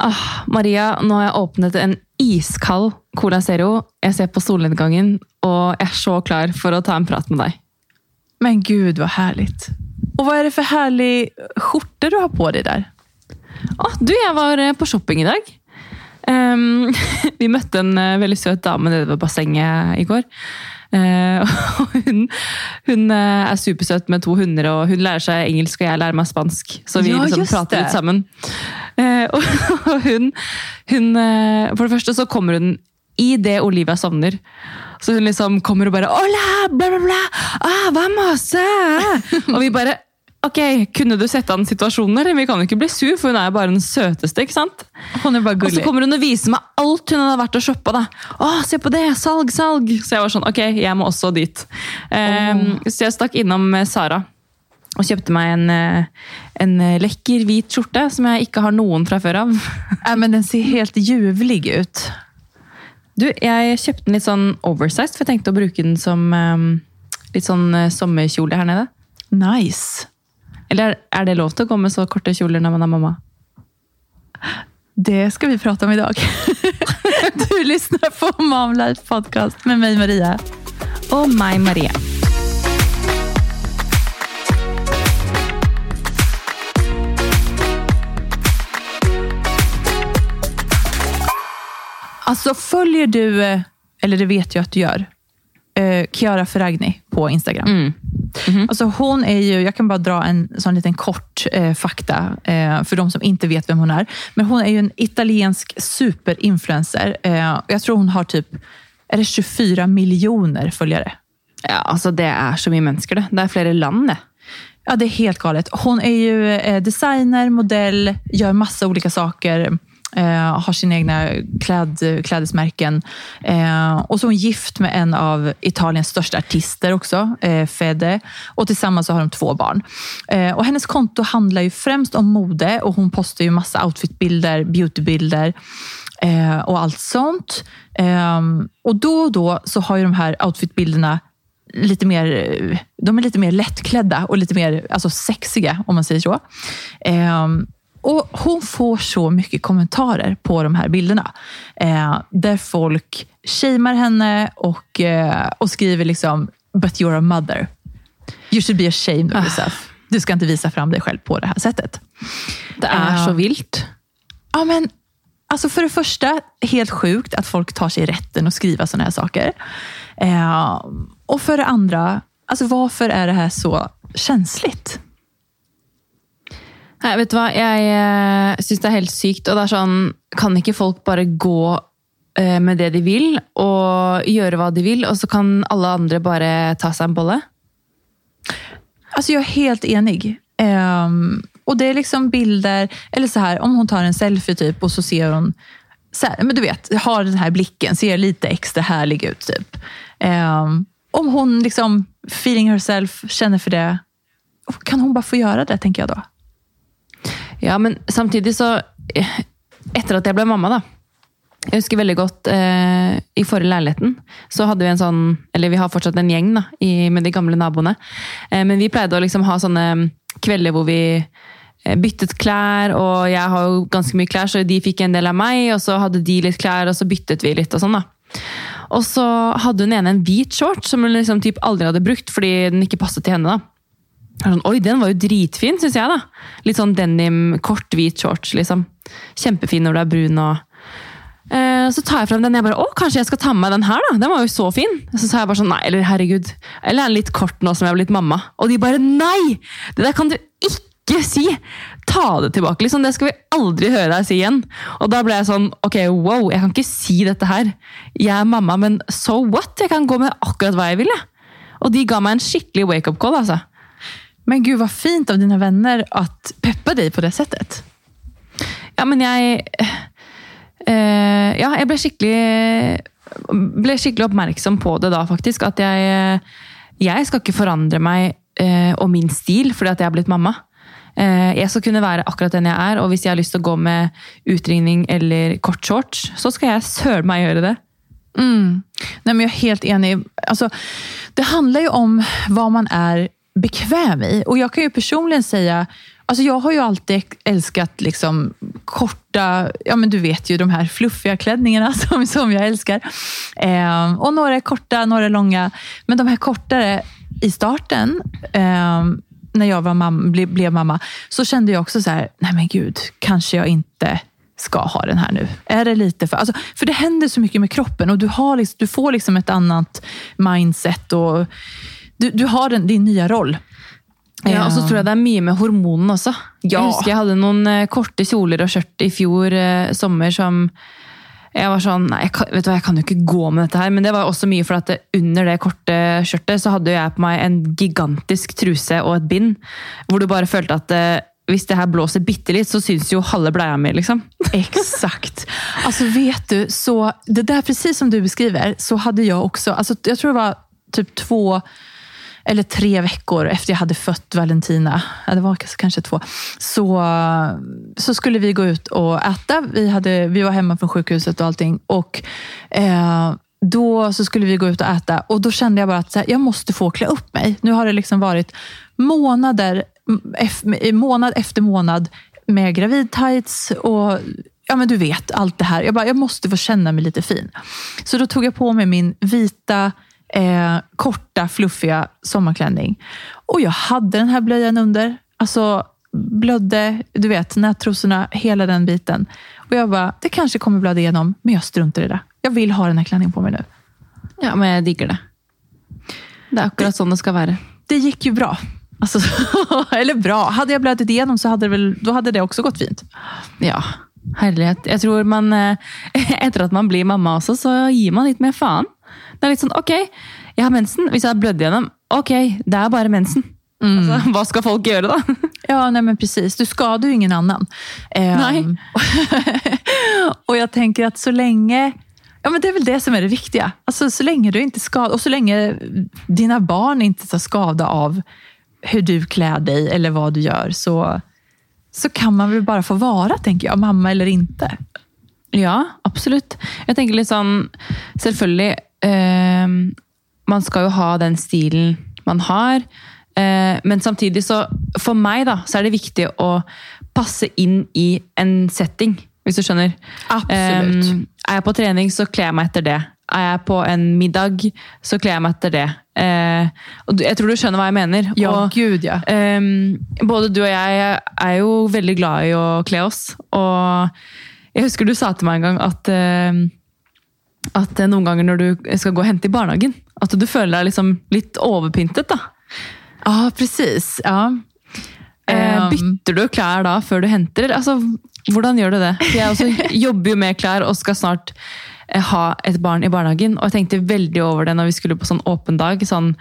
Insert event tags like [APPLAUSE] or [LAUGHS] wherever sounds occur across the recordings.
Ah, Maria, nå har jeg åpnet en iskald Cola Zero. Jeg ser på solnedgangen, og jeg er så klar for å ta en prat med deg. Men gud hva herlig. Og hva er det for herlig skjorte du har på deg der? Ah, du, jeg var eh, på shopping i dag. Um, [LAUGHS] vi møtte en eh, veldig søt dame nede ved bassenget i går. Eh, [LAUGHS] og hun, hun eh, er supersøt med to hunder, og hun lærer seg engelsk, og jeg lærer meg spansk. Så vi Ja, liksom prater litt sammen. Eh, og, [LAUGHS] hun, hun For det første så kommer hun i det Olivia sovner. Så hun liksom kommer og bare Hola, bla, bla, bla. Ah, vamos! ah!» [LAUGHS] og vi bare Ok, kunne du sette an situasjonen, eller? Vi kan jo ikke bli sur, for hun er jo bare den søteste. ikke sant? Hon är bara Og så kommer hun og viser meg alt hun hadde vært og shoppa. da. Å, se på det! Salg, salg! Så jeg var sånn, ok, jeg må også dit. Ehm, Så jeg stakk innom eh, Sara og kjøpte meg en, eh, en eh, lekker hvit skjorte som jeg ikke har noen fra før av. [LAUGHS] Ja, men den ser helt juvelig ut. Du, Jeg kjøpte den litt sånn oversized, for jeg tenkte å bruke den som um, litt sånn sommerkjole her nede. Nice. Eller er det lov til å gå med så korte kjoler når man er mamma? Det skal vi prate om i dag. [LAUGHS] Du lyssnar på Mom Life Podcast med meg Maria. Og meg, Maria. Alltså följer du, eh, eller det vet jag att du gör, uh, Chiara Ferragni på Instagram. Mm. Alltså hon är ju, jag kan bara dra en sån liten kort eh, fakta eh, för de som inte vet vem hon är. Men hon är ju en italiensk superinfluencer. Eh, jag tror hon har typ är det 24 miljoner följare. Ja, alltså Det er så mye mennesker, det. Det er flere land, det. Ja, det är helt galet. Hon är ju eh, designer, modell, gör massa olika saker. Eh, har sine egna kläd, klädesmärken. Eh, och så är hon gift med en av Italiens största artister också, eh, Fede. Och tillsammans så har de två barn. Eh, och hennes konto handlar ju främst om mode och hon postar ju massa outfitbilder, beautybilder eh, och allt sånt. Eh, och då och då så har ju de här outfitbilderna lite mer, eh, de är lite mer lättklädda och lite mer alltså sexiga, om man säger så. Och Hon får så mycket kommentarer på de här bilderna. Eh, där folk shamear henne och, eh, och skriver liksom “But you're a mother. You should be ashamed of yourself. Du ska inte visa fram dig själv på det här sättet.” Det er Ja. så vilt. Ja, men, alltså för det första, helt sjukt att folk tar sig rätten att skriva sådana här saker. Eh, och för det andra, alltså varför är det här så känsligt? Nei, vet du hva? Jeg eh, syns det er helt sykt. Og det er sånn, kan ikke folk bare gå eh, med det de vil, og gjøre hva de vil, og så kan alle andre bare ta seg en bolle? Altså, jeg er helt enig. Um, og det er liksom bilder, eller så her, om hun tar en selfie typ og så ser hun så här, men du vet, har den här blicken, ser lite ekstra herlig ut typ. Um, om hun liksom feeling herself, kjenner for det, kan hun bare få gjøre det, tenker jeg då. Ja, men samtidig så Etter at jeg ble mamma, da. Jeg husker veldig godt eh, i forrige leiligheten. Så hadde vi en sånn Eller vi har fortsatt en gjeng da, i, med de gamle naboene. Eh, men vi pleide å liksom ha sånne kvelder hvor vi eh, byttet klær, og jeg har jo ganske mye klær, så de fikk en del av meg, og så hadde de litt klær, og så byttet vi litt og sånn, da. Og så hadde hun ene en hvit shorts som hun liksom typ aldri hadde brukt fordi den ikke passet til henne. da. Sånn, Oi, den var jo dritfin, syns jeg. da. Litt sånn denim, kort, hvit shorts. liksom. Kjempefin når du er brun. og... Eh, så tar jeg frem den. Jeg bare, å, kanskje jeg skal ta med meg den her, da. Den var jo så fin. Så sa jeg bare sånn, nei, eller herregud. Eller er den litt kort nå som jeg har blitt mamma? Og de bare, nei! Det der kan du ikke si! Ta det tilbake, liksom. Det skal vi aldri høre deg si igjen. Og da ble jeg sånn, ok, wow, jeg kan ikke si dette her. Jeg er mamma, men so what? Jeg kan gå med akkurat hva jeg vil, jeg. Og de ga meg en skikkelig wake-up call, altså. Men gud vad fint av dina vänner att peppa dig på det sättet. Ja, men jeg eh, Ja, jeg ble skikkelig ble skikkelig oppmerksom på det da, faktisk. At jeg, jeg skal ikke forandre meg eh, og min stil fordi at jeg er blitt mamma. Eh, jeg skal kunne være akkurat den jeg er, og hvis jeg har lyst til å gå med utringning eller kort shorts, så skal jeg søren meg gjøre det. Mm. Nej, men jag är helt enig. Alltså, det handlar ju om vad man är bekväm i. Och Jag kan ju personligen säga, Alltså jag har ju alltid älskat liksom korta, ja men du vet ju de här fluffiga klänningarna [LAUGHS] som, som jag älskar. Eh, och några är korta, några är långa. Men de här kortare i starten, eh, när jag var mamma, ble, blev mamma, så kände jag också så här, nej men gud, kanske jag inte ska ha den här nu. Är det lite för... Alltså, för det händer så mycket med kroppen och du, har liksom, du får liksom ett annat mindset. och Du, du har den, din nye roll. Ja, og så tror jeg det er mye med hormonene også. Jeg husker jeg hadde noen eh, korte kjoler og skjørt i fjor eh, sommer som jeg var sånn Nei, jeg kan, vet du hva, jeg kan jo ikke gå med dette her. Men det var også mye fordi at under det korte skjørtet så hadde jeg på meg en gigantisk truse og et bind. Hvor du bare følte at eh, hvis det her blåser bitte litt, så syns jo halve bleia mi, liksom. [LAUGHS] Exakt. Altså, vet du, så det der, precis som du beskriver, så hadde jeg også altså, Jeg tror det var typ två eller tre veckor efter jag hade fött Valentina, det var kanske två, så, så skulle vi gå ut och äta. Vi, vi var hemma från sjukhuset och allting. Och, eh, då så skulle vi gå ut och äta och då kände jag bara att så här, jag måste få klä upp mig. Nu har det liksom varit månader, måned efter månad med gravidtights och ja, men du vet allt det här. Jag, bara, jag måste få känna mig lite fin. Så då tog jag på mig min vita, eh, korta, fluffiga sommarklänning. Och jag hade den här blöjan under. Alltså blödde, du vet, nättrosorna, hela den biten. Och jag bara, det kanske kommer blöda igenom, men jag struntar i det. Jag vill ha den här klänningen på mig nu. Ja, men jeg digger det. Det er akkurat sånn det skal være. Det gick ju bra. Alltså, [LAUGHS] eller bra, hade jag blödit igenom så hade det, väl, då hade det också gått fint. Ja, herlighet. Jeg tror man, eh, [LAUGHS] etter at man blir mamma også, så gir man litt mer faen. Det er litt sånn, ok, jeg har mensen. Hvis jeg har blødd gjennom, ok, det er bare mensen. Altså, hva skal folk gjøre da? [LAUGHS] Ja, nej men precis. Du skadar ju ingen annen. Ehm, Nej. [LAUGHS] och jag tänker att så lenge Ja, men det er vel det som er det viktige. Alltså, så lenge du inte skadar och så lenge dina barn ikke tar skade av hvordan du klär deg eller hva du gjør, så, så kan man vel bare få være, tenker jeg. mamma eller ikke. Ja, absolutt. Jeg tenker litt sånn, selvfølgelig, eh, man skal jo ha den stilen man har, eh, men samtidig så, for meg da, så er det viktig å passe inn i en setting, hvis du skjønner. Absolutt. Eh, er jeg på trening, så kler jeg meg etter det. Er jeg på en middag, så kler jeg meg etter det. Eh, og jeg tror du skjønner hva jeg mener. Ja, og, gud ja. Eh, både du og jeg er jo veldig glad i å kle oss. Og jeg husker du sa til meg en gang at, ehm, at noen ganger når du skal gå og hente i barnehagen, at du føler deg liksom litt overpyntet. da. Ja, precis. Ja. Eh, Ehm, bytter du klær da før du henter? Altså, hvordan gjør du det? For Jeg også [LAUGHS] jobber jo med klær og skal snart eh, ha et barn i barnehagen. Og jeg tenkte veldig over det når vi skulle på sånn åpen dag. Sånn,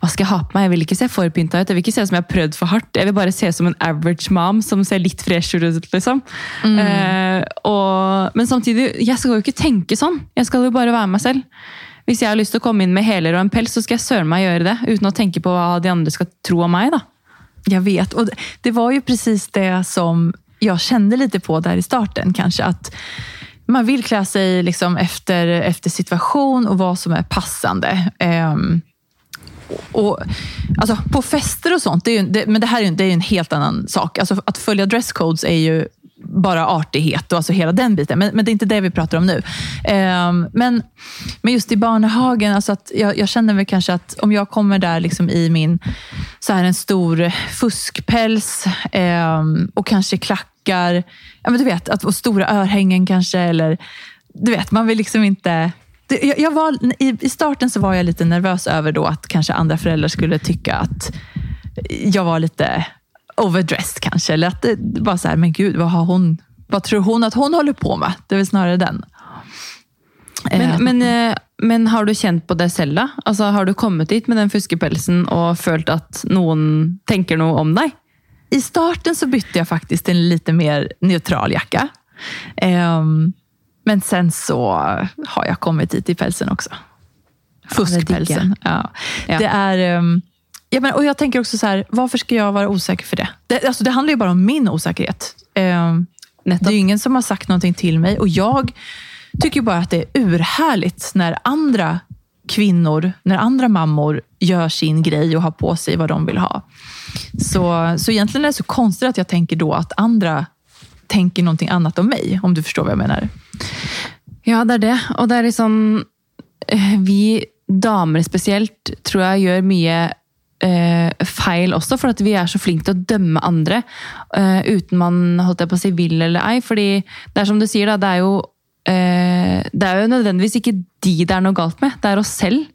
hva skal jeg ha på meg? Jeg vil ikke se for pynta ut. Jeg vil ikke se som jeg har prøvd for hardt. Jeg vil bare se som en average mom som ser litt freshere ut. liksom. Eh, og, men samtidig, jeg skal jo ikke tenke sånn. Jeg skal jo bare være meg selv. Hvis jeg har lyst til å komme inn med hæler og en pels, så skal jeg søren meg gjøre det. Uten å tenke på hva de andre skal tro om meg. da. Jeg vet. og det- var jo precis det som jeg kjente lite på der i starten. kanskje. att Man vill klä sig liksom efter, efter situation och vad som är passande. Um, och, alltså, på fester och sånt, det är ju, det, men det här är det en helt annan sak. Alltså, att följa dresscodes är ju bara artighet och alltså hela den biten. Men, men det är inte det vi pratar om nu. Ehm, men, men just i Barnehagen, alltså att jag, jag känner väl kanske att om jag kommer där liksom i min så här en stor fuskpäls ehm, och kanske klackar. Ja, men du vet, att, och stora örhängen kanske. Eller, du vet, man vill liksom inte... Jag var, i, I starten så var jag lite nervös över då att kanske andra föräldrar skulle tycka att jag var lite overdressed kanske. Eller att det bare så här, men gud, vad, har hon, vad tror hon att hon håller på med? Det är väl snarare den. Eh, Men, men, eh, men har du kjent på det selv, da? Altså, har du kommet dit med den fuskepelsen og følt at noen tenker noe om deg? I starten så bytte jeg faktisk til en litt mer neutral jacka. Um, men sen så har jeg kommet dit i pelsen også. Fuskpelsen. Ja, det, Ja. Det er ehm, ja, men, och jag tänker också så här, varför ska jag vara osäker för det? Det, alltså, det handlar ju bara om min osäkerhet. Eh, det er är ju ingen som har sagt någonting till mig och jag tycker ju bara att det är urhärligt när andra kvinnor när andra mammor gör sin grej och har på sig vad de vill ha. Så, så egentligen är det så konstigt att jag tänker då att andra tänker någonting annat om mig, om du förstår vad jag menar. Ja, det er det. Og det er liksom eh, Vi damer spesielt tror jeg gjør mye feil også, for at vi er så flinke til å dømme andre eh, uten man holdt jeg på å si vil eller ei. fordi det er som du sier, da, det er jo eh, det er jo nødvendigvis ikke de det er noe galt med, det er oss selv.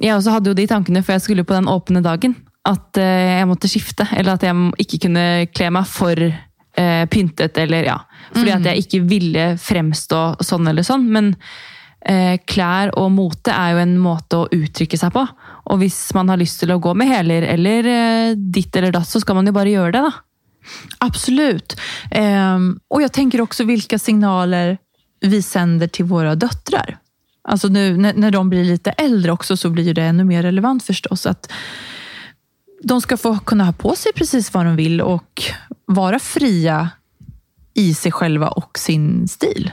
Jeg også hadde jo de tankene før jeg skulle på den åpne dagen. At eh, jeg måtte skifte, eller at jeg ikke kunne kle meg for eh, pyntet, eller ja. Fordi at jeg ikke ville fremstå sånn eller sånn. Men eh, klær og mote er jo en måte å uttrykke seg på. Og hvis man har lyst til å gå med hæler eller eh, ditt eller datt, så skal man jo bare gjøre det, da. Absolut. og jeg tenker også också vilka signaler vi sender til våre døtre. Alltså nu när, de blir litt eldre också så blir det enda mer relevant förstås. Att de skal få kunna ha på seg precis hva de vil og være fria i seg selv og sin stil.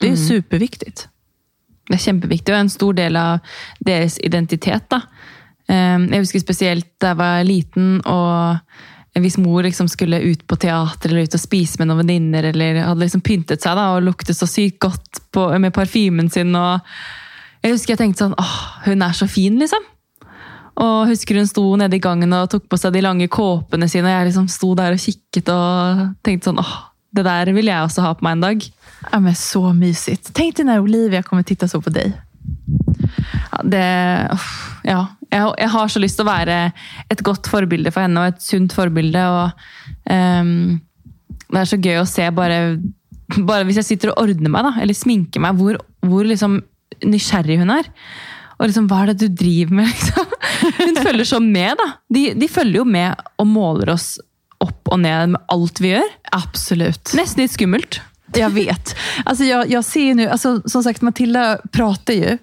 Det är superviktigt. Det er kjempeviktig, og en stor del av deres identitet. da. Eh, Jeg husker spesielt da jeg var liten, og hvis mor liksom skulle ut på teater eller ut og spise med noen venninner, eller hadde liksom pyntet seg da, og luktet så sykt godt på, med parfymen sin. og Jeg husker jeg tenkte sånn åh, hun er så fin, liksom. Og husker hun sto nede i gangen og tok på seg de lange kåpene sine, og jeg liksom sto der og kikket og tenkte sånn åh, det der vil jeg også ha på meg en dag. Ja, men så mysigt. Tänk dig när Olivia kommer titta så på dig. Ja, det, ja. Jeg, jeg har så lyst til å være et godt forbilde for henne, og et sunt forbilde. og um, Det er så gøy å se, bare, bare hvis jeg sitter og ordner meg, da, eller sminker meg, hvor, hvor liksom nysgjerrig hun er. Og liksom, hva er det du driver med, liksom? [LAUGHS] Hun følger så med, da. De, de følger jo med og måler oss opp og ned med alt vi gjør. Absolut. Nesten litt skummelt. Jag vet. Alltså jag, jag ser nu, alltså som sagt Matilda pratar ju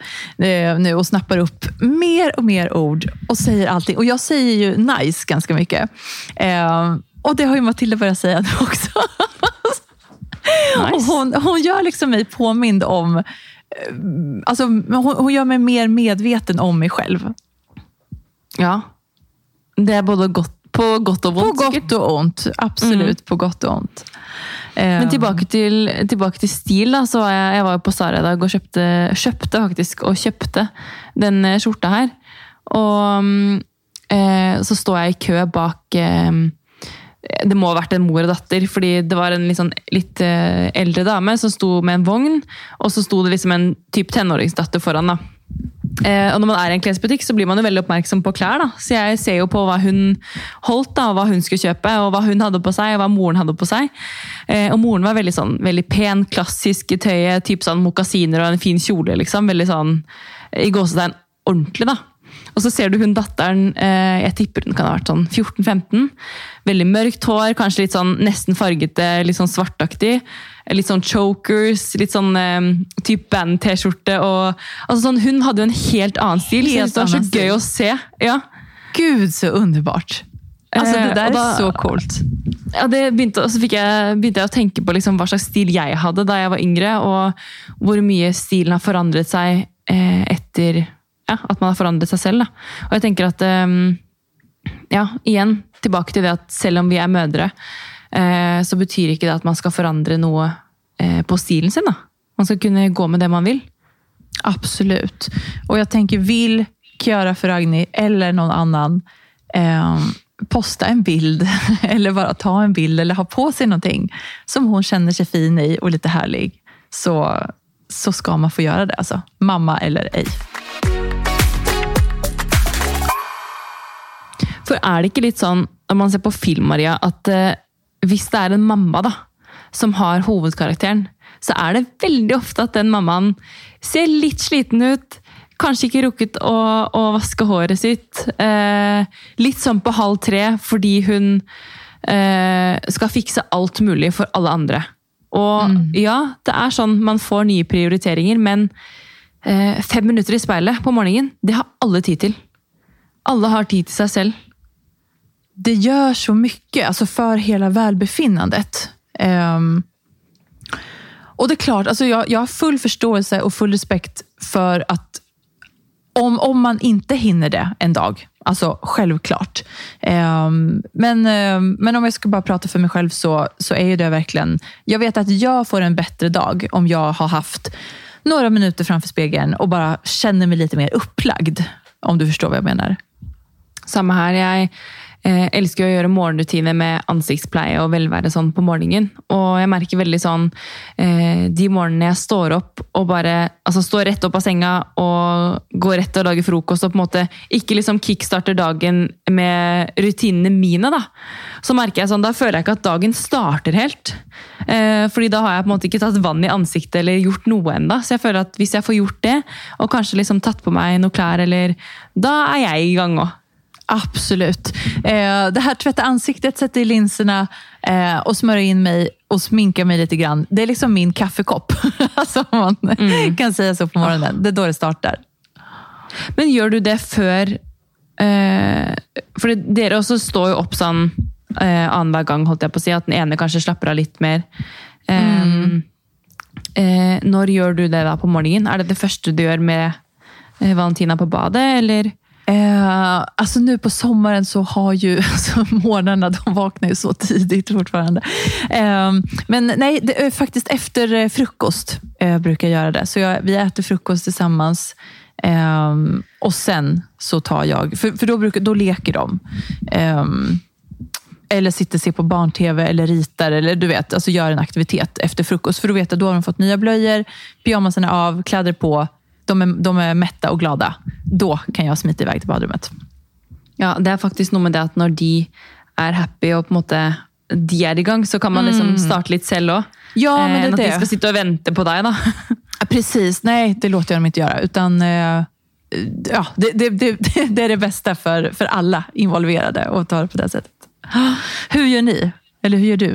eh, nu och snappar upp mer och mer ord och säger allting. Och jag säger ju nice ganska mycket. Eh, och det har ju Matilda börjat säga nu också. nice. hon, hon gör liksom mig påmind om, eh, alltså hon, hon gör mig mer medveten om mig själv. Ja. Det er både godt, på godt og På vondt. sikkert. gott och ont. Absolut på godt og vondt. Eh, Men tilbake til, tilbake til stil. da, så var jeg, jeg var jo på Sara i dag og kjøpte, kjøpte faktisk, og kjøpte den eh, skjorta her. Og mm, eh, så står jeg i kø bak eh, Det må ha vært en mor og datter, fordi det var en litt, sånn, litt eh, eldre dame som sto med en vogn, og så sto det liksom en typ tenåringsdatter foran. da. Eh, og når man er i en klesbutikk, så blir man jo veldig oppmerksom på klær. da. Så jeg ser jo på hva hun holdt, da, og hva hun skulle kjøpe, og hva hun hadde på seg, og hva moren hadde på seg. Eh, og moren var veldig sånn, veldig pen, klassisk i tøyet, typ sånn mokasiner og en fin kjole. liksom. Veldig sånn, i gåsetegn, ordentlig, da. Og så ser du hun datteren, eh, jeg tipper hun kan ha vært sånn 14-15. Veldig mørkt hår, kanskje litt sånn nesten fargete, litt sånn svartaktig. Litt sånn chokers, litt sånn eh, type band-T-skjorte. og altså sånn, Hun hadde jo en helt annen stil, Helt så det var så gøy stil. å se. Ja. Gud så underbart. Alltså Eh, det der då- är så coolt. Ja, det begynte, og så jeg, begynte jeg å tenke på liksom hva slags stil jeg hadde da jeg var yngre, og hvor mye stilen har forandret seg eh, etter ja, at man har forandret seg selv. Da. Og jeg tenker at eh, ja, igjen, tilbake til det at selv om vi er mødre, eh, så betyr ikke det at man skal forandre noe eh, på stilen sin. Da. Man skal kunne gå med det man vil. Absolut. Och jag tänker, vill Chiara Ferragni eller någon annan eh, posta en bild [LAUGHS] eller bara ta en bild eller ha på sig någonting som hon känner sig fin i och lite härlig, så, så ska man få göra det. Alltså. Mamma eller ej. For er det ikke litt sånn, når man ser på film, Maria, at eh, hvis det er en mamma da, som har hovedkarakteren, så er det veldig ofte at den mammaen ser litt sliten ut, kanskje ikke rukket å, å vaske håret sitt, eh, litt sånn på halv tre, fordi hun eh, skal fikse alt mulig for alle andre. Og ja, det er sånn man får nye prioriteringer, men eh, fem minutter i speilet på morgenen, det har alle tid til. Alle har tid til seg selv. Det gör så mycket alltså för hela välbefinnandet. Um, och det är klart, alltså jag, jag har full förståelse och full respekt för att Om, om man inte hinner det en dag. Alltså självklart. Um, men, um, men om jag ska bara prata för mig själv så, så är det verkligen... Jag vet att jag får en bättre dag om jag har haft några minuter framför spegeln och bara känner mig lite mer upplagd. Om du förstår vad jag menar. Samme her. Jeg eh, elsker å gjøre morgenrutiner med ansiktspleie og velvære sånn på morgenen. Og jeg merker veldig sånn eh, de morgenene jeg står opp og bare altså står rett opp av senga og går rett og lager frokost og på en måte ikke liksom kickstarter dagen med rutinene mine, da. Så merker jeg sånn, da føler jeg ikke at dagen starter helt. Eh, fordi da har jeg på en måte ikke tatt vann i ansiktet eller gjort noe enda. Så jeg føler at hvis jeg får gjort det, og kanskje liksom tatt på meg noe klær, eller Da er jeg i gang òg. Absolut. Eh, det här tvätta ansiktet, sätta i linserna eh, och smörja in mig och sminka mig lite grann. Det är liksom min kaffekopp. [LAUGHS] Som man man kan säga så på morgonen. Det är då det startar. Men gjør du det før eh, For dere også står jo opp sånn eh, annenhver gang, holdt jeg på å si. At den ene kanskje slapper av litt mer. Eh, eh, når gjør du det da på morgenen? Er det det første du gjør med eh, Valentina på badet, eller? Eh, alltså nu på sommaren så har ju [LAUGHS] alltså morgnarna, de vaknar ju så tidigt fortfarande. Eh, men nej, det är faktiskt efter eh, frukost eh, brukar jag göra det. Så jag, vi äter frukost tillsammans eh, och sen så tar jag, för, för då, brukar, då leker de. Eh, eller sitter och ser på barn-tv eller ritar eller du vet, alltså gör en aktivitet efter frukost. För då vet jag, då har de fått nya blöjor, pyjamasen är av, kläder på. De är, de är mätta och glada. Da kan jag i vei til badrummet. Ja, det er faktisk noe med det at når de er happy og på en måte de er i gang, så kan man liksom starte litt selv òg. Ja, men det Enn at de skal sitte og vente på deg, da. Precis, nej det låter jeg dem ikke gjøre. Utan, eh, ja, det, det, det, [LAUGHS] det er det beste for, for alle involverade å ta det på det settet. Hur gjør ni? Eller hur gjør du?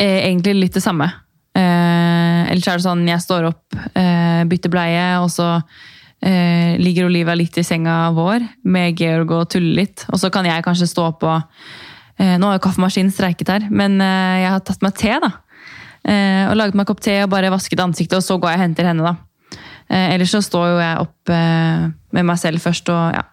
Eh, egentlig litt det samme. Eh, ellers er det sånn, jeg står opp, eh, bytter bleie, og så eh, ligger Olivia litt i senga vår med Georg og tuller litt. Og så kan jeg kanskje stå opp og eh, Nå har jo kaffemaskinen streiket her, men eh, jeg har tatt meg te, da. Eh, og laget meg en kopp te og bare vasket ansiktet, og så går jeg og henter henne, da. Eh, ellers så står jo jeg opp eh, med meg selv først, og ja.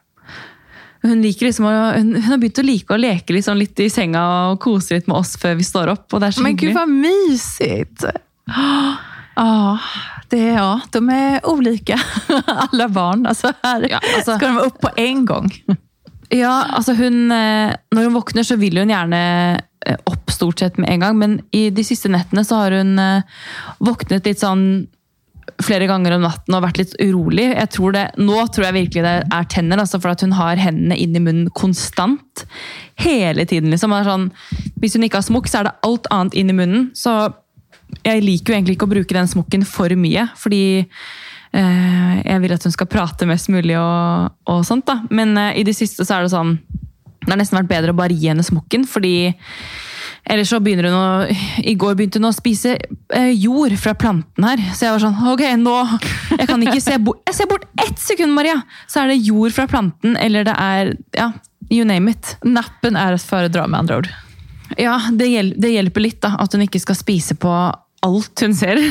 Hun, liker liksom hun, hun har begynt å like å leke liksom litt i senga og kose litt med oss før vi står opp. og det er så Men gud hva mysigt! [GASPS] Ja, det, ja, de är olika, [LAUGHS] alla barn. Alltså här Ja, alltså- ska de vara upp på en gång. Ja, altså hun, eh, Når hun våkner, så vil hun gjerne eh, opp stort sett med en gang. Men i de siste nettene så har hun eh, våknet litt sånn flere ganger om natten og vært litt urolig. Tror det, nå tror jeg virkelig det er tenner, altså for at hun har hendene inn i munnen konstant. Hele tiden. liksom. Sånn, hvis hun ikke har smokk, så er det alt annet inn i munnen. Så jeg liker jo egentlig ikke å bruke den smokken for mye, fordi eh, jeg vil at hun skal prate mest mulig og, og sånt. da. Men eh, i det siste så er det sånn Det har nesten vært bedre å bare gi henne smokken, fordi Ellers så begynner hun å I går begynte hun å spise eh, jord fra planten her. Så jeg var sånn Ok, nå Jeg kan ikke se bort Jeg ser bort ett sekund, Maria! Så er det jord fra planten, eller det er Ja, you name it. Nappen er for å dra, med andre ord. Ja, det, hjel det hjelper litt, da. At hun ikke skal spise på alt hun ser.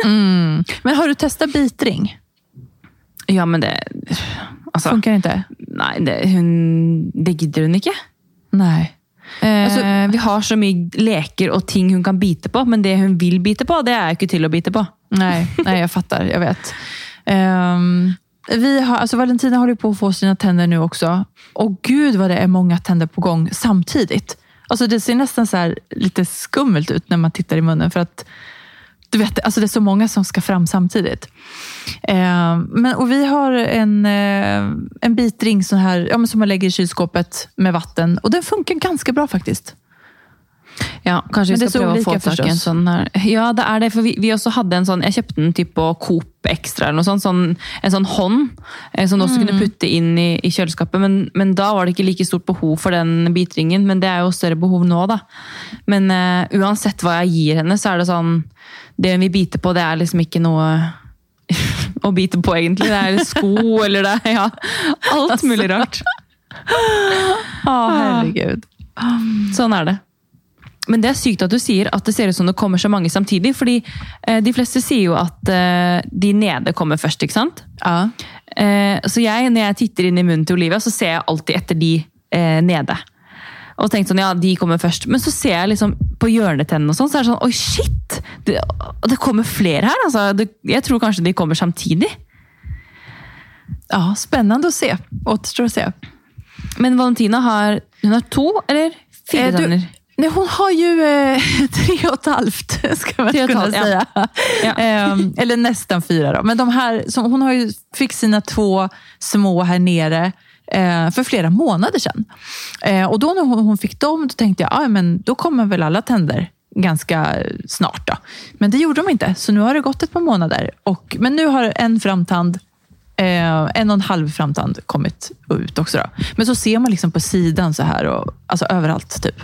[LAUGHS] Men har du testa bitring? ja, men det Altså Funker ikke? Nei, det, hun, det gidder hun ikke. Nei. Eh, Altså- vi har så mye leker og ting hun kan bite på, men det hun vil bite på, det er jo ikke til å bite på. Nei, nei jeg fattar. Jeg vet. Um, vi har, altså Valentina holder på å få sine tenner nå også. Å gud hva det er mange tenner på gang samtidigt. Alltså det ser nästan så här lite skummelt ut när man tittar i munnen. För att du vet, alltså det är så många som ska fram samtidigt. Eh, men, och vi har en, eh, en bitring sån här, ja, men som man lägger i kylskåpet med vatten. Och den funkar ganska bra faktiskt. Ja, kanskje vi skal prøve å få tak i en sånn her. Ja, det er det, for vi, vi også hadde en sånn Jeg kjøpte den typ på Coop Extra eller noe sånt. Sånn, en sånn hånd eh, som du også Mm. kunne putte inn i, i kjøleskapet. Men, men da var det ikke like stort behov for den bitringen. Men det er jo større behov nå, da. Men eh, uansett hva jeg gir henne, så er det sånn Det hun vil bite på, det er liksom ikke noe [LAUGHS] å bite på, egentlig. Det er sko eller det er ja, alt mulig rart. Å, herregud. Sånn er det. Men det er sykt at du sier at det ser ut som det kommer så mange samtidig. fordi eh, de fleste sier jo at eh, de nede kommer først, ikke sant? Ja. Eh, så jeg, når jeg titter inn i munnen til Olivia, så ser jeg alltid etter de eh, nede. Og tenkt sånn, ja, de kommer først. Men så ser jeg liksom på hjørnetennene og sånn, så er det sånn Oi, shit! Det, det kommer flere her. altså. Det, jeg tror kanskje de kommer samtidig. Ja, spennende å se. Återstår å se. Men Valentina har, hun har to eller fire Eh, tenner. Nej, hon har ju eh, [LAUGHS] tre och ett halvt, ska man kunna halvt, ja. säga. Ja. [LAUGHS] Ehm, eller nästan fyra. Då. Men de här, som, hon har ju, fick sina två små här nere eh, för flera månader sedan. Eh, och då när hon, hon fick dem, då tänkte jag, ah, men då kommer väl alla tänder ganska snart. Då. Men det gjorde de inte, så nu har det gått ett par månader. Och, men nu har en framtand Eh, en och en halv framtand kommit ut också. Då. Men så ser man liksom på sidan så här, och, alltså överallt typ.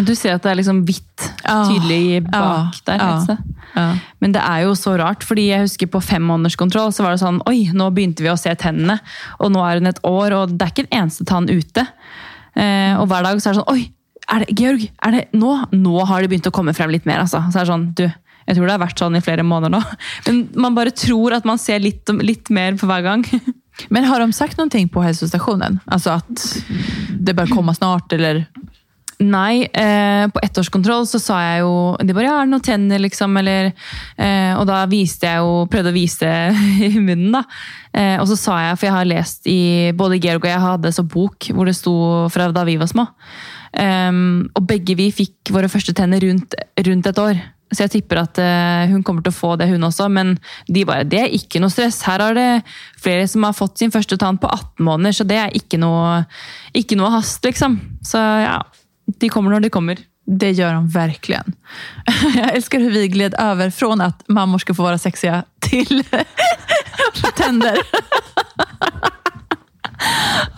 Du ser at det er liksom hvitt tydelig bak Ja. der. Et. Ja. Men det er jo så rart, fordi jeg husker på femmånederskontroll så var det sånn Oi, nå begynte vi å se tennene, og nå er hun et år, og det er ikke en eneste tann ute. Eh, og hver dag så er det sånn Oi, er det, Georg, er det nå? Nå har det begynt å komme frem litt mer, altså. Så er det sånn, du, jeg tror det har vært sånn i flere måneder nå. [LAUGHS] Men man bare tror at man ser litt, litt mer for hver gang. [LAUGHS] Men har de sagt någonting på helsestasjonen? Altså at det bør komme snart eller? Nei, eh, på ettårskontroll så sa jeg jo De bare ja, er det noen tenner, liksom? Eller, eh, og da viste jeg jo Prøvde å vise [LAUGHS] i munnen, da. Eh, og så sa jeg, for jeg har lest i Både Georg og jeg hadde så bok hvor det sto fra da vi var små. Ehm, og begge vi fikk våre første tenner rundt, rundt et år. Så jeg tipper at eh, hun kommer til å få det, hun også. Men de bare Det er ikke noe stress. Her er det flere som har fått sin første tann på 18 måneder, så det er ikke noe, ikke noe hast, liksom. Så ja, de kommer når de kommer. Det gjør de verkligen. [LAUGHS] Jeg elsker hur vi gled over fra at mammor skal få være sexiga til [LAUGHS] tänder. [LAUGHS]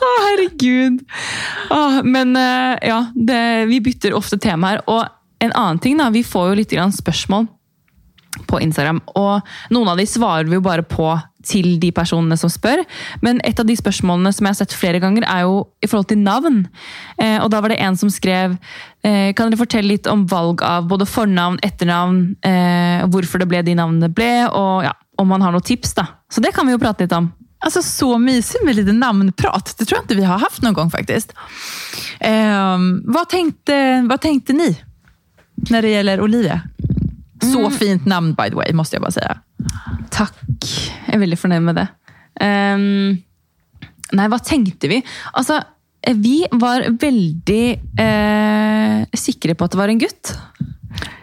Å, herregud! Oh, men eh, ja, det, vi bytter ofte tema her. Og en annen ting, da, vi får jo litt spørsmål på Instagram. Og noen av de svarer vi jo bare på til de personene som spør. Men et av de spørsmålene som jeg har sett flere ganger, er jo i forhold til navn. Eh, og da var det en som skrev eh, Kan dere fortelle litt om valg av både fornavn, etternavn, eh, hvorfor det ble de navnene det ble, og ja, om man har noen tips, da. Så det kan vi jo prate litt om. Alltså så mysigt med lite namnprat. Det tror jeg ikke vi har haft noen gang faktiskt. hva, tenkte, hva tenkte tänkte ni når det gjelder Olivia? Så fint namn by the way, måste jag bara säga. Takk. Jeg er veldig fornøyd med det. Um, nei, hva tenkte vi? Altså, vi var veldig uh, sikre på at det var en gutt.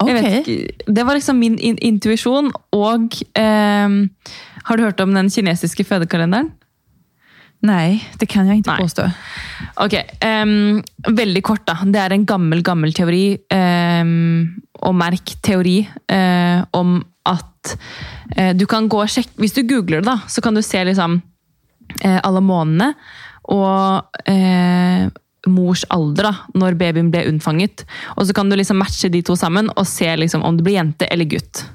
Vet ikke, det var liksom min in intuisjon. Og um, har du hørt om den kinesiske fødekalenderen? Nej, det kan jag inte Nej. påstå. Ok, um, veldig kort da. Det er en gammel, gammel teori, um, og merk teori, uh, om at uh, du kan gå og sjekke, hvis du googler det da, så kan du se liksom uh, alle månedene, og eh, mors alder da, når babyen ble unnfanget. Og så kan du liksom matche de to sammen, og se liksom om det blir jente eller gutt.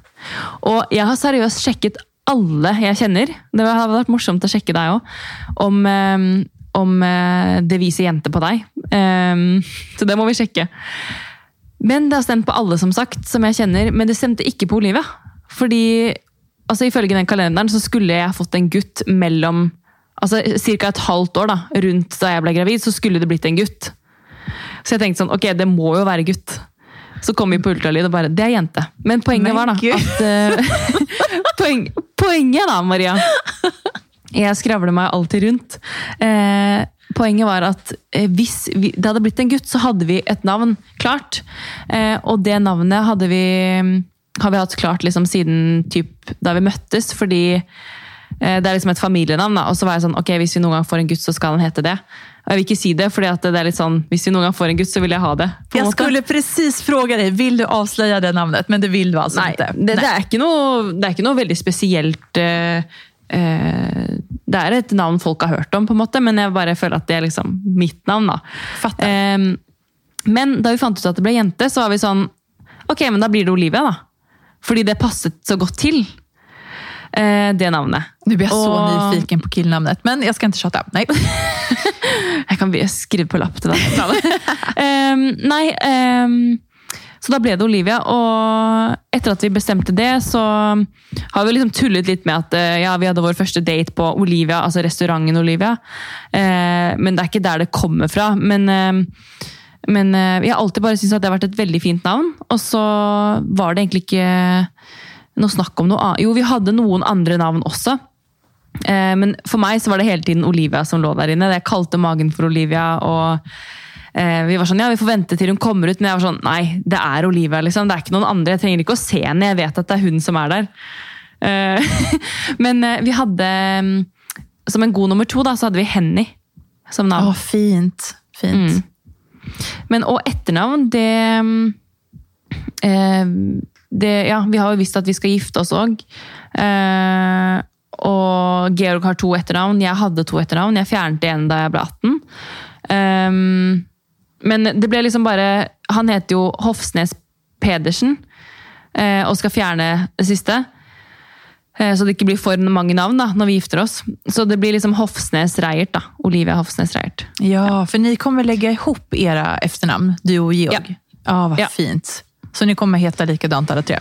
Og jeg har seriøst sjekket alle jeg kjenner, det hadde vært morsomt å sjekke deg også, om, eh, om eh, det viser jente på deg. Eh, så det må vi sjekke. Men det har stemt på alle, som sagt, som jeg kjenner, men det stemte ikke på Olivia. Fordi altså, ifølge den kalenderen så skulle jeg fått en gutt mellom altså Ca. et halvt år da, rundt da jeg ble gravid, så skulle det blitt en gutt. Så jeg tenkte sånn, ok, det må jo være gutt. Så kom vi på ultralyd og bare Det er jente. Men poenget Men var da at [LAUGHS] poen, Poenget da, Maria Jeg skravler meg alltid rundt. Eh, poenget var at eh, hvis vi, det hadde blitt en gutt, så hadde vi et navn klart. Eh, og det navnet hadde vi, har vi hatt klart liksom siden typ, da vi møttes, fordi eh, det er liksom et familienavn. Da. Og så var jeg sånn, ok, hvis vi noen gang får en gutt, så skal han hete det. Og jeg vil ikke si det, for det er litt sånn, hvis vi noen gang får en gutt, så vil jeg ha det. en måte. skulle precis spørre deg vil du avsløre det navnet, Men det vil du altså Nei, ikke. det, det, er ikke noe, det er ikke noe veldig spesielt uh, Uh, Det er et navn folk har hørt om, på en måte, men jeg bare føler at det er liksom mitt navn. da. Eh, men da vi fant ut at det ble jente, så var vi sånn Ok, men da blir det Olivia, da. Fordi det passet så godt til. Eh, det navnet. Nå blir jeg så og... nyfiken på killnavnet, men jeg skal ikke chatte. Nei. [LAUGHS] Jeg kan skrive på lapp til [LAUGHS] deg. um, nei, um, så da ble det Olivia. Og etter at vi bestemte det, så har vi liksom tullet litt med at eh, ja, vi hadde vår første date på Olivia, altså restauranten Olivia. Eh, men det er ikke der det kommer fra. Men, eh, men eh, jeg har alltid bare syntes at det har vært et veldig fint navn. Og så var det egentlig ikke noe snakk om noe annet. Jo, vi hadde noen andre navn også. Eh, men for meg så var det hele tiden Olivia som lå der inne. Jeg kalte magen for Olivia. og eh, vi var sånn, ja, vi får vente til hun kommer ut, men jeg var sånn, nei, det er Olivia. liksom. Det er ikke noen andre. Jeg trenger ikke å se henne, jeg vet at det er hun som er der. Eh, [LAUGHS] men eh, vi hadde, mm, som en god nummer to, da, så hadde vi Henny som navn. Å, fint. Fint. Men og etternavn, det mm, eh, det, ja, vi har jo visst at vi skal gifte oss òg. Eh, og Georg har to etternavn. Jeg hadde to etternavn. Jeg fjernet det en da jeg ble 18. Eh, men det ble liksom bare Han heter jo Hofsnes Pedersen eh, og skal fjerne det siste. Eh, så det ikke blir for mange navn da, når vi gifter oss. Så det blir liksom Hofsnes Reiert. da. Olivia Hofsnes Reiert. Ja, for ni kommer legge ihop era efternamn, du og Georg. Ja, vad Ja. fint. Så ni kommer heta likadant alle tre?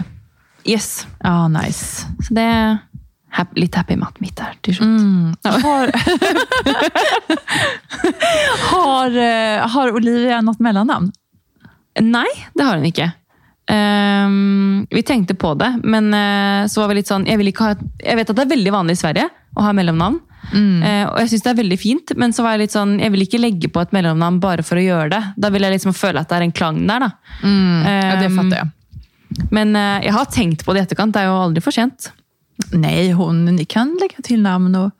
Yes. Ja, nice. Så det er happy, litt happy mat mitt her til slutt. Mm. [LAUGHS] Har, [LAUGHS] har, eh, har Olivia noe mellomnavn? Nei, det har hun ikke. Ehm, vi tenkte på det, men uh, så var vi litt sånn jeg, vil ikke ha, jeg vet at det er veldig vanlig i Sverige å ha mellomnavn. Eh, og jeg syns det er veldig fint, men så var jeg litt sånn, jeg vil ikke legge på et mellomnavn bare for å gjøre det. Da vil jeg liksom føle at det er en klang der. da. Ja, det fatter jeg. Um, Men uh, jeg har tenkt på det i etterkant. Det er jo aldri for sent. Nei, hun, kan legge til navn. och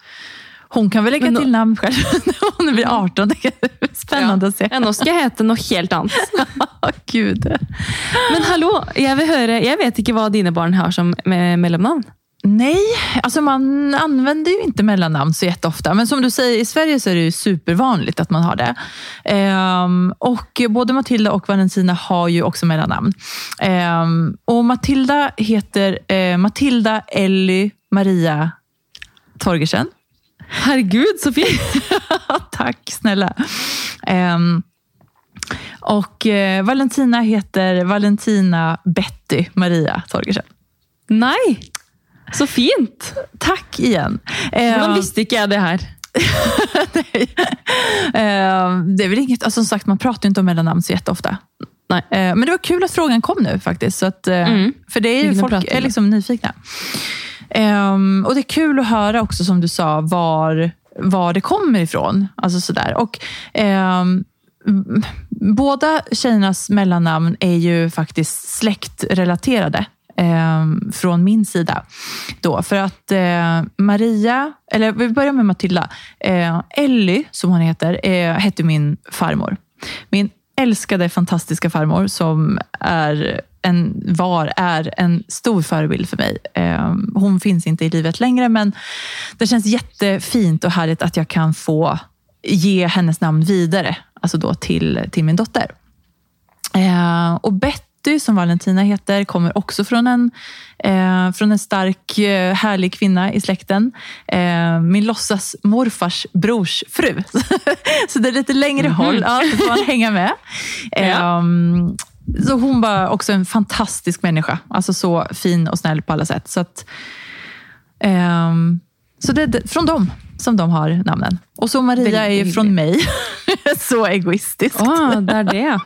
hon kan väl lägga nå, till namn själv [LAUGHS] när hon blir 18. Det är spännande att se. Ja, nå skal jeg hete noe helt annet. [LAUGHS] Gud. Men hallo, jeg vil høre, jeg vet ikke hva dine barn har som me- mellomnavn. Nej, alltså man använder ju inte mellannamn så jätteofta. Men som du säger, i Sverige så är det ju supervanligt att man har det. Ehm, och både Matilda och Valentina har ju också mellannamn. Ehm, och Matilda heter eh, Matilda Elly Maria Torgersen. Herregud, så fint! [LAUGHS] Tack snälla. Um, och eh, Valentina heter Valentina Betty Maria Torgersen. Nei, så fint! Tack igen. Hvordan Ehm, visste ikke jeg det her? [LAUGHS] Eh, det är väl inget, alltså som sagt man pratar ju inte om mellannamn så jätteofta. Nej. Men det var kul att frågan kom nu faktiskt. Så att, eh, Mm. För det är jo ju folk är liksom nyfikna. Ehm, och det är kul att höra också som du sa var, var det kommer ifrån. Alltså sådär. Och, um, båda tjejernas mellannamn är ju faktiskt släktrelaterade. ehm, från min sida. Då, för att eh, Maria, eller vi börjar med Matilda. Eh, Ellie, som hon heter, eh, hette min farmor. Min älskade, fantastiska farmor som är en, var, är en stor förebild för mig. Eh, hon finns inte i livet längre, men det känns jättefint och härligt att jag kan få ge hennes namn vidare, alltså då till, till min dotter. Eh, och Betty, som Valentina heter, kommer också från en, eh, från en stark, eh, härlig kvinna i släkten. Eh, min låtsas morfars brors fru. [LAUGHS] så det är lite längre håll. Ja, det får man hänga med. Ja. Så hon var också en fantastisk människa. Alltså så fin och snäll på alla sätt. Så, att, ehm, så det är fra från dem som de har namnen. Och så Maria Veldig. är ju från mig. [LAUGHS] så egoistiskt. Å, det er det, ja.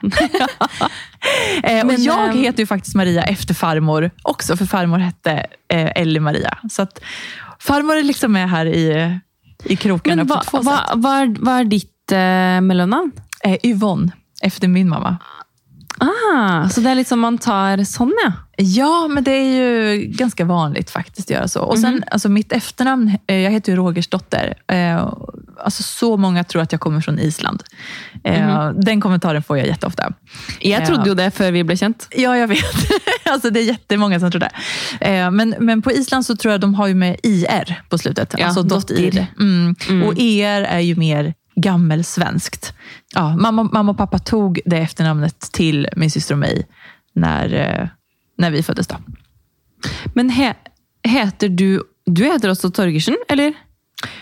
Eh, och Men, jag ehm, heter ju faktiskt Maria efter farmor också, för farmor hette eh, Ellie Maria. Så att farmor är liksom med här i, i krokarna på hva, två sätt. er, hva er ditt eh, mellomnavn? Eh, Yvonne, efter min mamma. Ah, så det er liksom man tar sånn, ja? Ja, men det är ju ganska vanligt faktiskt att göra så. Och sen, alltså mitt efternamn, jeg jag heter ju Rogersdotter. Eh, alltså så många tror att jag kommer från Island. Eh, Den kommentaren får jag jätteofta. Jeg trodde jo det før vi ble kjent. Ja, jag vet. alltså, [LAUGHS] det är jättemånga som tror det. Eh, men, men på Island så tror jag de har ju med IR på slutet. Ja, alltså dottir. dottir. Mm. Och ER är ju mer gammelsvenskt. Ja, mamma, mamma och pappa tog det efternamnet till min syster och mig när, eh, när vi föddes. Då. Men he, heter du Du heter også Torgersen, eller?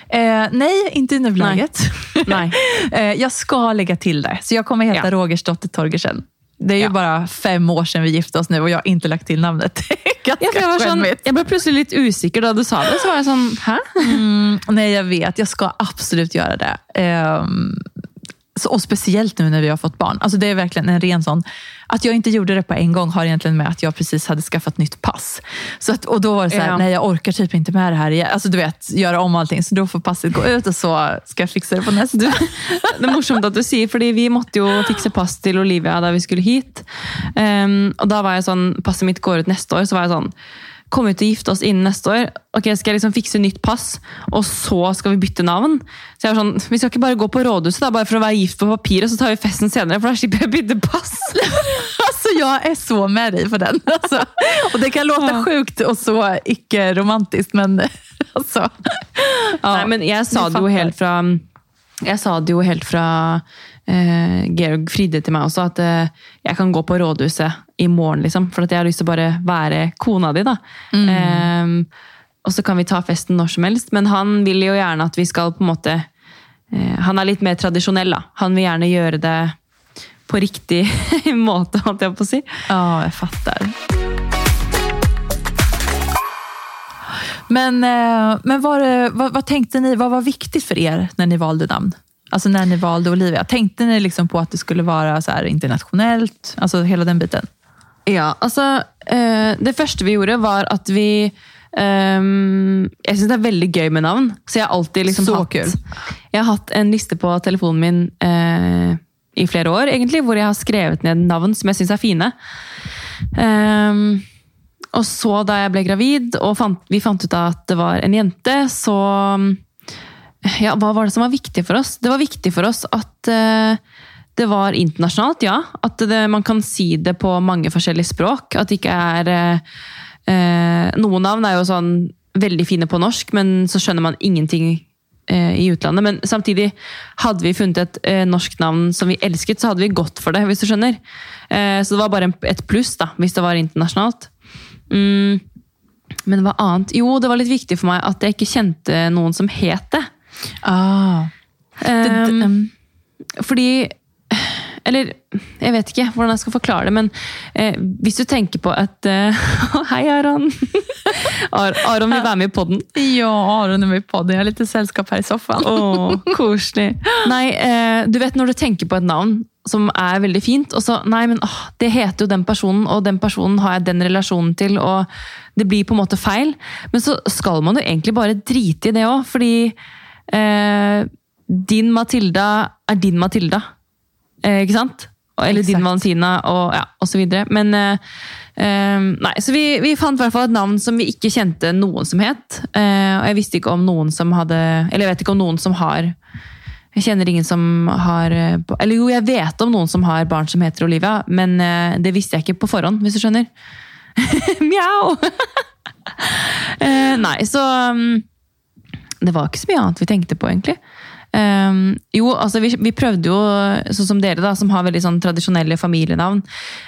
Eh, nej, inte i nuläget. Nej. [LAUGHS] eh, jag ska lägga till det. Så jag kommer heta Ja. Rogersdotter Torgersen. Det er ju Ja. bara fem år siden vi gifte oss nu og jeg har ikke lagt til navnet. [LAUGHS] Det Ja, var sånn, jeg ble plutselig litt usikker da du sa det. Så var jeg sånn Hæ? Mm, nej, jag vet. Jeg skal absolut gjøre det. Så, och speciellt nu när vi har fått barn. Alltså det är verkligen en ren sån... Att jag inte gjorde det på en gång har egentligen med att jag precis hade skaffat nytt pass. Så att, och då var det så här, Ja. nej jag orkar typ inte med det här igen. Alltså du vet, göra om allting. Så då får passet gå ut och så ska jag fixa det på nästa. Det er morsomt at du sier, fordi vi måtte jo fikse pass til Olivia da vi skulle hit. Um, og da var jeg sånn, passet mitt går ut neste år, så var jeg sånn Kommer vi til å gifte oss innen neste år? Ok, Skal jeg liksom fikse nytt pass, og så skal vi bytte navn? Så jeg var sånn, Vi skal ikke bare gå på rådhuset da, bare for å være gift på papiret, så tar vi festen senere, for da slipper jeg å bytte pass. [LAUGHS] altså, Jeg er så med deg for den. Altså. Og det kan låte sjukt og så ikke romantisk, men [LAUGHS] altså Ja, Nei, men jeg sa det jo helt fra Jeg sa det jo helt fra eh, Georg Fride til meg også, at eh, jeg kan gå på rådhuset i morgen, liksom. For at jeg har lyst til å bare være kona di, da. Eh, og så kan vi ta festen når som helst. Men han vil jo gjerne at vi skal på en måte eh, Han er litt mer tradisjonell, da. Han vil gjerne gjøre det på riktig [LAUGHS] måte, holdt jeg på å si. Å, jeg fatter. Men, eh, men var hva, hva tenkte tänkte ni, hva var viktig for er når ni valgte namn? Alltså när ni valde Olivia. Tänkte ni liksom på att det skulle vara så här internationellt? Alltså hela den biten? Ja, altså eh, Det første vi gjorde, var at vi ehm, Jeg syns det er veldig gøy med navn. Så jeg har alltid liksom Så hatt kul. Jeg har hatt en liste på telefonen min eh, i flere år, egentlig, hvor jeg har skrevet ned navn som jeg syns er fine. Um, og så da jeg ble gravid, og fant, vi fant ut at det var en jente, så ja, Hva var det som var viktig for oss? Det var viktig for oss at uh, det var internasjonalt, ja. At det, man kan si det på mange forskjellige språk. At det ikke er eh, Noen navn er jo sånn veldig fine på norsk, men så skjønner man ingenting uh, i utlandet. Men samtidig, hadde vi funnet et norsk navn som vi elsket, så hadde vi gått for det, hvis du skjønner. Så det var bare en, et pluss, da, hvis det var internasjonalt. Mm. Men hva annet? Jo, det var litt viktig for meg at jeg ikke kjente noen som het det. Ah. Um, um, fordi Eller jeg vet ikke hvordan jeg skal forklare det, men eh, hvis du tenker på at eh, [LAUGHS] Hei, Aron! [LAUGHS] Ar Aron vil være med i podden. Ja, Aron er med i podden. Jeg har litt selskap her i sofaen. Å, [LAUGHS] koselig. Nei, eh, du vet når du tenker på et navn som er veldig fint, og så Nei, men åh, det heter jo den personen, og den personen har jeg den relasjonen til, og det blir på en måte feil. Men så skal man jo egentlig bare drite i det òg, fordi eh, din Matilda er din Matilda. Eh, ikke sant? Eller Eller din Valentina, og, ja, og så videre. Men eh, eh, Nei, så vi, vi fant i hvert fall et navn som vi ikke kjente noen som het. Eh, og jeg visste ikke om noen som hadde Eller jeg vet ikke om noen som har Jeg kjenner ingen som har eh, Eller jo, jeg vet om noen som har barn som heter Olivia, men det visste jeg ikke på forhånd, hvis du skjønner. [LAUGHS] Mjau! uh, [LAUGHS] nei, så um, Det var ikke så mye annet vi tenkte på, egentlig. Um, jo, altså vi, vi prøvde jo, sånn som dere, da, som har veldig sånn tradisjonelle familienavn.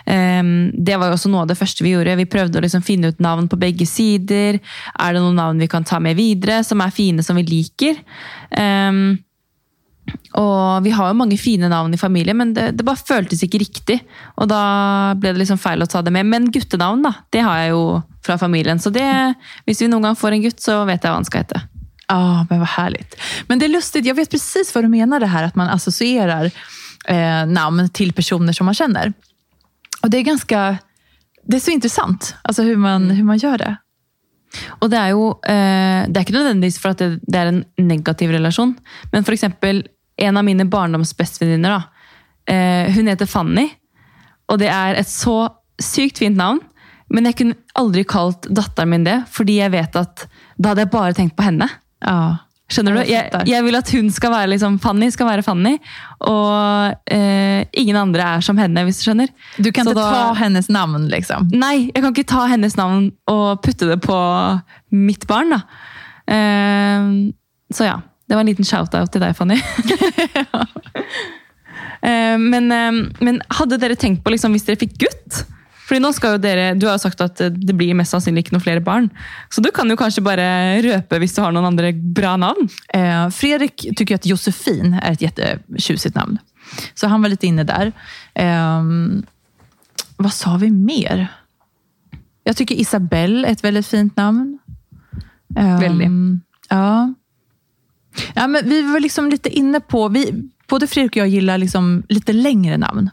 Um, det var jo også noe av det første vi gjorde. Vi prøvde å liksom finne ut navn på begge sider. Er det noen navn vi kan ta med videre, som er fine, som vi liker? Um, og vi har jo mange fine navn i familien, men det, det bare føltes ikke riktig. Og da ble det liksom feil å ta det med. Men guttenavn, da, det har jeg jo fra familien. Så det, hvis vi noen gang får en gutt, så vet jeg hva han skal hete. Ja, men vad härligt. Men det är lustigt, jag vet precis vad du menar det här att man associerar eh, namn till personer som man känner. Och det är ganska, det är så intressant, alltså hur man, hur man gör det. Og det er jo eh, Det er ikke nødvendigvis for at det, det er en negativ relasjon, men eksempel en av mine barndomsbestevenninner. Eh, hun heter Fanny, og det er et så sykt fint navn. Men jeg kunne aldri kalt datteren min det, fordi jeg vet at da hadde jeg bare tenkt på henne. Ja. Skjønner du? Jeg Jeg, vil at hun skal være liksom Fanny, skal være Fanny, og eh, ingen andre er som henne, hvis du skjønner. Du kan Så ikke da- ta hennes navn, liksom. Nei, jeg kan ikke ta hennes navn og putte det på mitt barn, da. Eh, så ja, det var en liten shout-out til deg, Fanny. [LAUGHS] Eh, men, eh, men hadde dere tenkt på liksom, hvis dere fikk gutt? Fordi nå skal jo dere, Du har jo sagt at det blir mest sannsynlig ikke noen flere barn. Så du kan jo kanskje bare røpe hvis du har noen andre bra navn. Eh, Fredrik tycker at Josefin er et kjempetjusig navn. Så han var litt inne der. Eh, hva sa vi mer? Jeg tycker Isabel er et veldig fint navn. Eh, veldig. Ja. ja men vi var liksom litt inne på, vi, både Fredrik og jeg liker liksom litt lengre navn.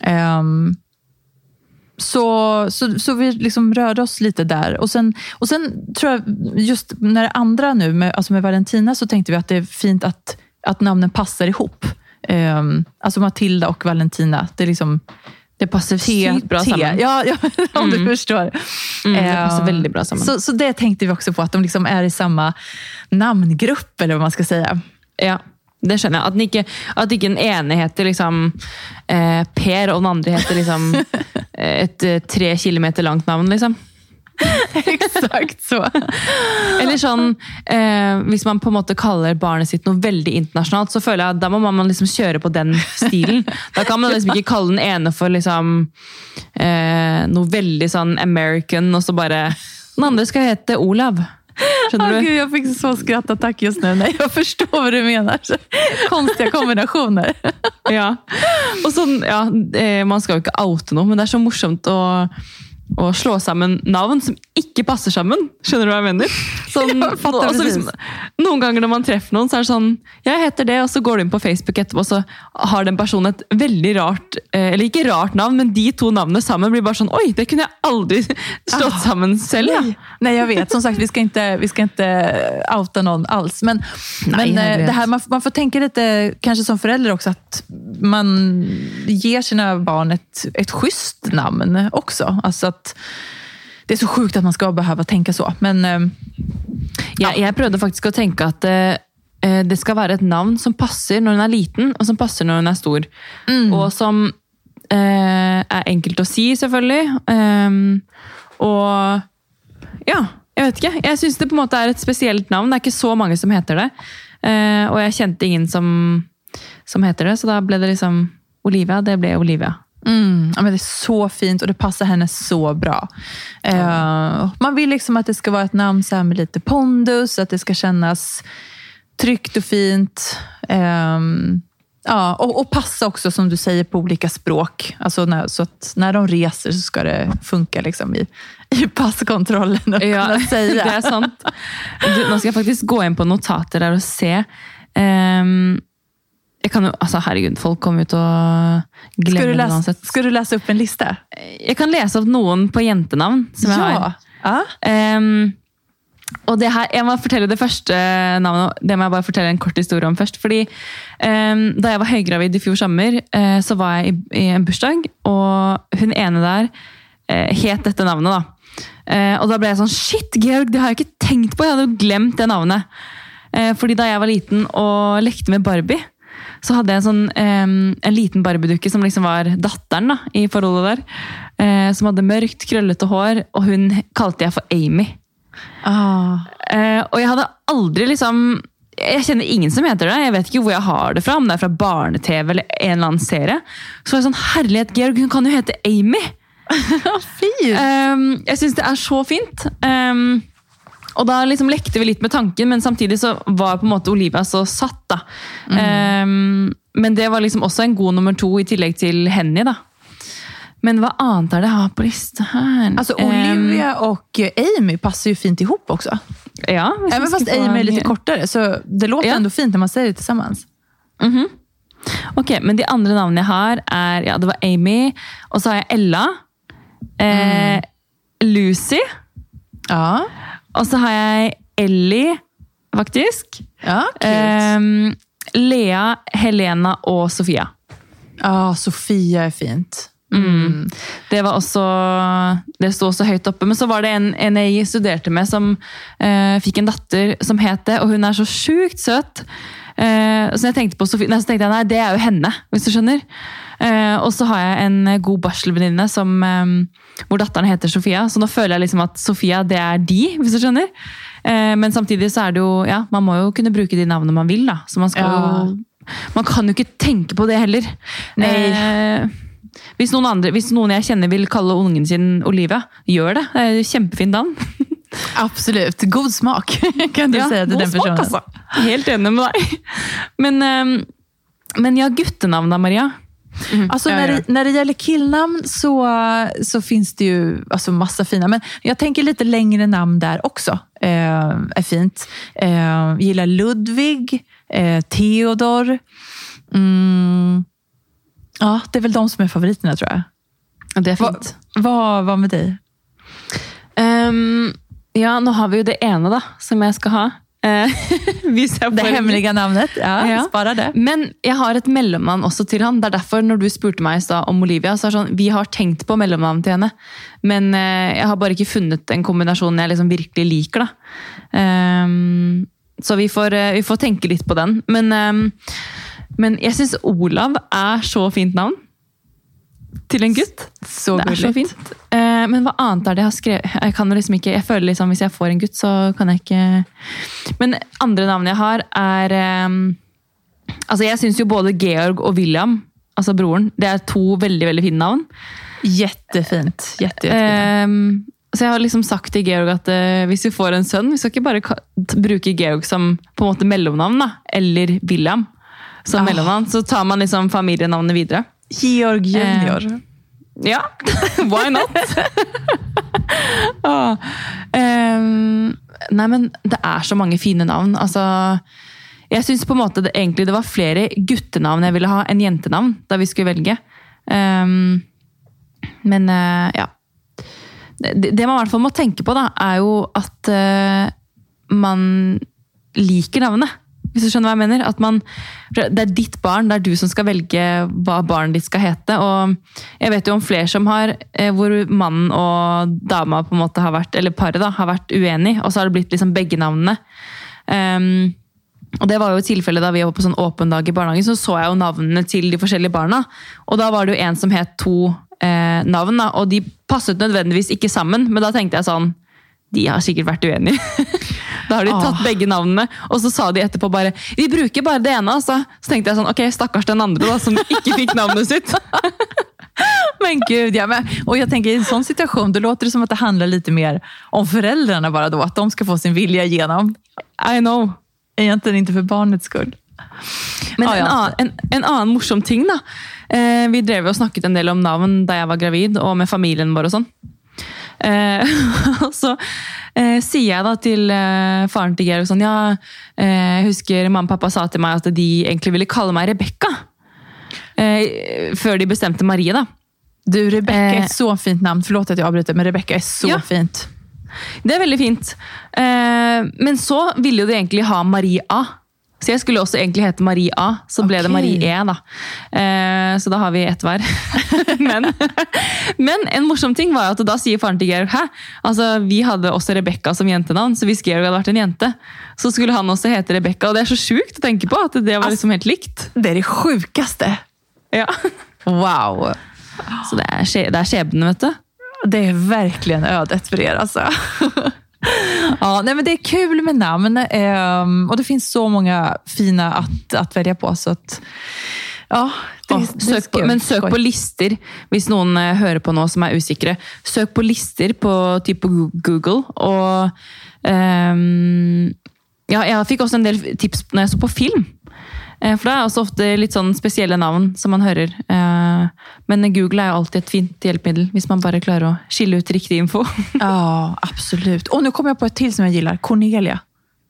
Um, så, så, så vi liksom rörde oss lite där. Och sen, och sen tror jag, just när det andra nu, med, alltså med Valentina, så tänkte vi att det är fint att, att namnen passar ihop. Um, alltså Matilda och Valentina. Det är liksom Det passer sykt bra sammen. Ja, ja, [LAUGHS] om du förstår. Mm, det passer Ehm, veldig bra sammen. Så, så det tänkte vi också på, att de liksom är i samma namngrupp, eller vad man ska säga. Ja, det skjønner jeg. At, den ikke, at ikke den ene heter liksom eh, Per, og den andre heter liksom [LAUGHS] eh, et eh, tre kilometer langt navn, liksom. [LAUGHS] Exakt så. Eller sånn, eh, Hvis man på en måte kaller barnet sitt noe veldig internasjonalt, så føler jeg at da må man liksom kjøre på den stilen. Da kan man liksom ikke kalle den ene for liksom eh, noe veldig sånn American, og så bare Den andre skal hete Olav. Skjønner du? Gud, jag fick så skrattattack just nu. Nej, jag förstår vad du menar. Konstige Konstiga kombinationer. Ja. Og sånn, ja, eh, Man skal jo ikke oute noe, men det er så morsomt å, å slå sammen navn som ikke passer sammen. Skjønner du hva jeg mener? Sånn, [LAUGHS] Ja, fatter liksom, noen ganger når man treffer noen, så er det sånn Jeg heter det, og så går du inn på Facebook etterpå, og så har den personen et veldig rart eh, Eller ikke rart navn, men de to navnene sammen blir bare sånn Oi, det kunne jeg aldri [LAUGHS] slått Ah, sammen selv! Ja. Nei, jeg jag vet. Som sagt, vi skal ikke, vi skal ikke outa noen alls. Men, nei, men eh, det her, man, man får tenke litt, kanskje som forelder også, at man gir sine barn et, ett schysst også. Altså Alltså att, det er så sjukt at man skal behøve å tenke så. Men eh, Jeg, jeg prøvde faktisk å tenke at eh, eh, det skal være et navn som passer når hun er liten, og som passer når hun er stor. Og som eh, er enkelt å si, selvfølgelig. Um, og ja, jeg vet ikke. Jeg syns det på en måte er et spesielt navn. Det er ikke så mange som heter det. Uh, og jeg kjente ingen som, som heter det, så da ble det liksom Olivia. Det ble Olivia. Mm, ja, men det är så fint och det passar henne så bra. Eh, man vill liksom att det ska vara ett namn så med lite pondus, att det ska kännas tryggt och fint. Um, ja, och, och passa också, som du säger, på olika språk. Alltså när, så att när de reser så ska det funka liksom i, i passkontrollen och Ja, kunna säga. det er sant. Du, skal jeg faktisk gå inn på notater der og se. Ehm, jeg kan jo, altså Herregud, folk kommer jo til å glemme det uansett. Skal du lese opp en liste? Jeg kan lese opp noen på jentenavn som jeg har. Ja. Ehm, og det her, Jeg må fortelle det første navnet. Det må jeg bare fortelle en kort historie om først. fordi um, Da jeg var høygravid i fjor sommer, uh, så var jeg i, i en bursdag, og hun ene der uh, het dette navnet. da. Uh, og da ble jeg sånn Shit, Georg, det har jeg ikke tenkt på! Jeg hadde jo glemt det navnet. Fordi da jeg var liten og lekte med Barbie, så hadde jeg en sånn em, en liten Barbie-dukke som liksom var datteren da, i forholdet der. Eh, som hadde mørkt, krøllete hår, og hun kalte jeg for Amy. Ah. Eh, og jeg hadde aldri liksom Jeg kjenner ingen som heter det. Jeg vet ikke hvor jeg har det fra, om det er fra barne-TV eller en eller annen serie. Så var jeg sånn, herlighet, Georg, hun kan jo hete Amy! [LAUGHS] Fint! Um, jeg syns det er så fint. Um, og da liksom lekte vi litt med tanken, men samtidig så var på en måte Olivia så satt. da. Um, men det var liksom også en god nummer to i tillegg til Henny. da. Men hva annet er det jeg har på lista her? Alltså Um, Olivia och Amy passer jo fint ihop også. ja, Även fast Amy er litt kortere, så det låter Ja. ändå fint når man ser det tillsammans. Ok, men de andre navnene jeg har er Ja, det var Amy, og så har jeg Ella. Eh, Lucy. Ja, Og så har jeg Ellie, faktisk. ja. Ehm, Lea, Helena og Sofia. ja, Sofia er fint. Det var også Det sto også høyt oppe. Men så var det en, en jeg studerte med, som eh, fikk en datter som het det, og hun er så sjukt søt. Eh, så jeg tenkte på Sofie, nei, så tenkte jeg nei, det er jo henne, hvis du skjønner. Eh, og så har jeg en god barselvenninne eh, hvor datteren heter Sofia. Så nå føler jeg liksom at Sofia, det er de, hvis du skjønner. Eh, men samtidig så er det jo Ja, man må jo kunne bruke de navnene man vil, da. Så man skal Ja. jo Man kan jo ikke tenke på det heller. Nei. Eh, hvis noen, andre, hvis noen jeg kjenner vil kalle ungen sin Olivia, gjør det. Det er kjempefin navn. [LAUGHS] Absolutt. God smak [LAUGHS] kan du ja, si til den smak, altså. Helt enig med deg. Men, eh, men ja, guttenavn da, Maria. Alltså, Ja, när, det, när det gäller killnamn så, så finns det ju alltså, massa fina. Men jag tänker lite längre namn där också. Eh, är fint. Eh, gillar Ludvig, eh, Theodor. Mm, ja, det är väl de som är favoriterna tror jag. Ja, det er fint. vad vad med dig? Um, ja, nå har vi jo det ene, da, som jeg skal ha. Eh, [LAUGHS] Det hemmelige navnet. Ja, Ja. Sparer det. Men jeg har et mellomnavn også til han. Det er derfor når du spurte meg om Olivia, så er det sånn, vi har tenkt på mellomnavn til henne. Men eh, jeg har bare ikke funnet en kombinasjon jeg liksom virkelig liker. da. Um, så vi får, eh, vi får tenke litt på den. Men, um, men jeg syns Olav er så fint navn. Til en gutt. Så det er så fint. Eh, men hva annet er det jeg har skrevet? Jeg kan liksom ikke, jeg føler liksom hvis jeg får en gutt, så kan jeg ikke Men andre navn jeg har, er eh, Altså, jeg syns jo både Georg og William, altså broren, det er to veldig, veldig fine navn. Jettefint. Jette. Eh, så jeg har liksom sagt til Georg at eh, hvis vi får en sønn, vi skal ikke bare bruke Georg som på en måte mellomnavn, da, eller William som Ah. mellomnavn, så tar man liksom familienavnet videre. Georg Junior. Ja, [LAUGHS] why not? [LAUGHS] ah, ehm, nei, men det er så mange fine navn. Altså, jeg syns på en måte det, egentlig det var flere guttenavn jeg ville ha enn jentenavn da vi skulle velge. Ehm, men eh, ja. Det, det man i hvert fall må tenke på, da, er jo at eh, man liker navnet. Hvis du skjønner hva jeg mener? At man, det er ditt barn, det er du som skal velge hva barnet ditt skal hete. Og jeg vet jo om flere som har, eh, hvor mannen og dama på en måte har vært, eller paret har vært uenig, og så har det blitt liksom begge navnene. Um, og det var jo tilfellet da vi var på sånn åpen dag i barnehagen, så så jeg jo navnene til de forskjellige barna. Og da var det jo en som het to eh, navn, da, og de passet nødvendigvis ikke sammen. Men da tenkte jeg sånn De har sikkert vært uenige. [LAUGHS] da har de tatt Åh. begge navnene, og så sa de etterpå bare Vi bruker bare det ene, altså. Så tenkte jeg sånn Ok, stakkars den andre, da, som ikke fikk navnet sitt. [LAUGHS] Men gud, ja. Men, och jag tänker i en sånn situation, det låter det som at det handler litt mer om foreldrene. Bare då. Att de skal få sin vilja gjennom. I know. Egentlig ikke for barnets skull. Men Ah, en, annen, en, en annen morsom ting, da. Eh, vi drev og snakket en del om navn da jeg var gravid, og med familien vår og sånn. Eh, [LAUGHS] og så eh, sier jeg da til eh, faren til Georg sånn Ja, eh, jeg husker mamma og pappa sa til meg at de egentlig ville kalle meg Rebekka. Eh, før de bestemte Marie, da. Du, Rebecca er Eh. så fint navn. Forlåt at jeg avbryter, men Rebecca er så Ja. fint. Det er veldig fint. Eh, men så ville jo de egentlig ha Marie A. Så jeg skulle også egentlig hete Marie A, så ble det Marie E. da. Eh, så da har vi ett hver. [LAUGHS] men, men en morsom ting var at da sier faren til Georg hæ? Altså, vi hadde også Rebekka som jentenavn, så hvis Georg hadde vært en jente, så skulle han også hete Rebekka. Og det er så sjukt å tenke på at det var liksom helt likt. Det er det sjukeste! Ja. Wow. Så det er, skje- det er skjebnen, vet du. Det er verkligen ödet för er alltså. [LAUGHS] ja, nej, men det är kul med namn ehm, och det finns så många fina att, att välja på. Så att, ja, det, Åh, det søk på, men søk på lister, hvis noen eh, hører på nå som er usikre. Søk på lister på type Google. Og ehm, ja, jeg fikk også en del tips når jeg så på film. Eh, For det er også ofte litt sånn spesielle navn som man hører. Eh, Men Google er jo alltid et fint hjelpemiddel, hvis man bare klarer å skille ut riktig info. [LAUGHS] Ja, absolutt. Og nå kommer jeg på et til som jeg liker. Cornelia.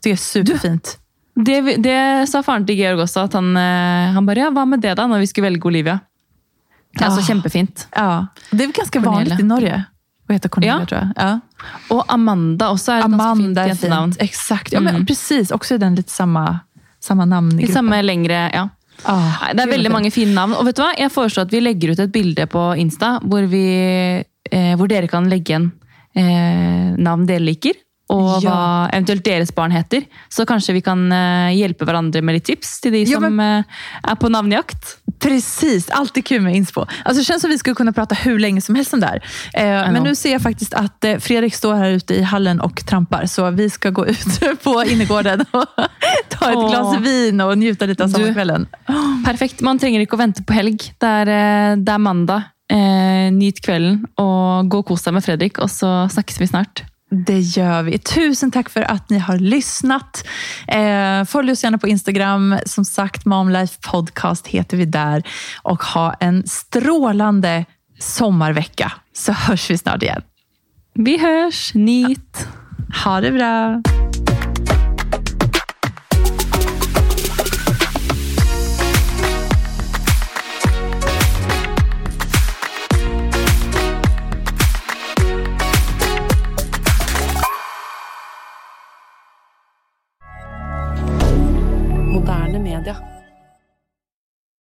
Det er superfint. Det, det sa faren til Georg også, at han, eh, han bare ja, hva med det da, når vi skulle velge Olivia? Det er altså Ah. kjempefint. Ja, det er ganske ganska Cornelia. vanlig i Norge. Vad heter Cornelia Ja. tror jag. Ja. Og Amanda også er et ganske fint Amanda är jentenavn. fint. Exakt. Ja, men Mm. precis. Också i den lite samma, samma navn i I samme lengre, ja. Ah, det er veldig mange fine navn. Og vet du hva? Jeg foreslår at vi legger ut et bilde på Insta hvor, vi, eh, hvor dere kan legge igjen eh, navn dere liker. Og Ja. hva eventuelt deres barn heter. Så kanskje vi kan eh, hjelpe hverandre med litt tips til de Ja, som eh, er på navnejakt. Precis, alltid kul med inspo. Alltså, det känns som vi skulle kunna prata hur länge som helst om det här. Eh, men nå nu ser jag faktiskt att eh, Fredrik står här ute i hallen och trampar. Så vi ska gå ut [LAUGHS] på innergården och ta ett Åh. glas vin och njuta lite av sommarkvällen. Perfekt. Man trenger ikke å vente på helg. Det er, det er mandag. Eh, nyt kvelden og gå og kos deg med Fredrik, og så snakkes vi snart. Det gör vi. Tusen tack för att ni har lyssnat. Eh, följ oss gärna på Instagram. Som sagt, Momlife Podcast heter vi där. Och ha en strålande sommarvecka, så hörs vi snart igen. Vi hörs! Nyt! Ha det bra! dire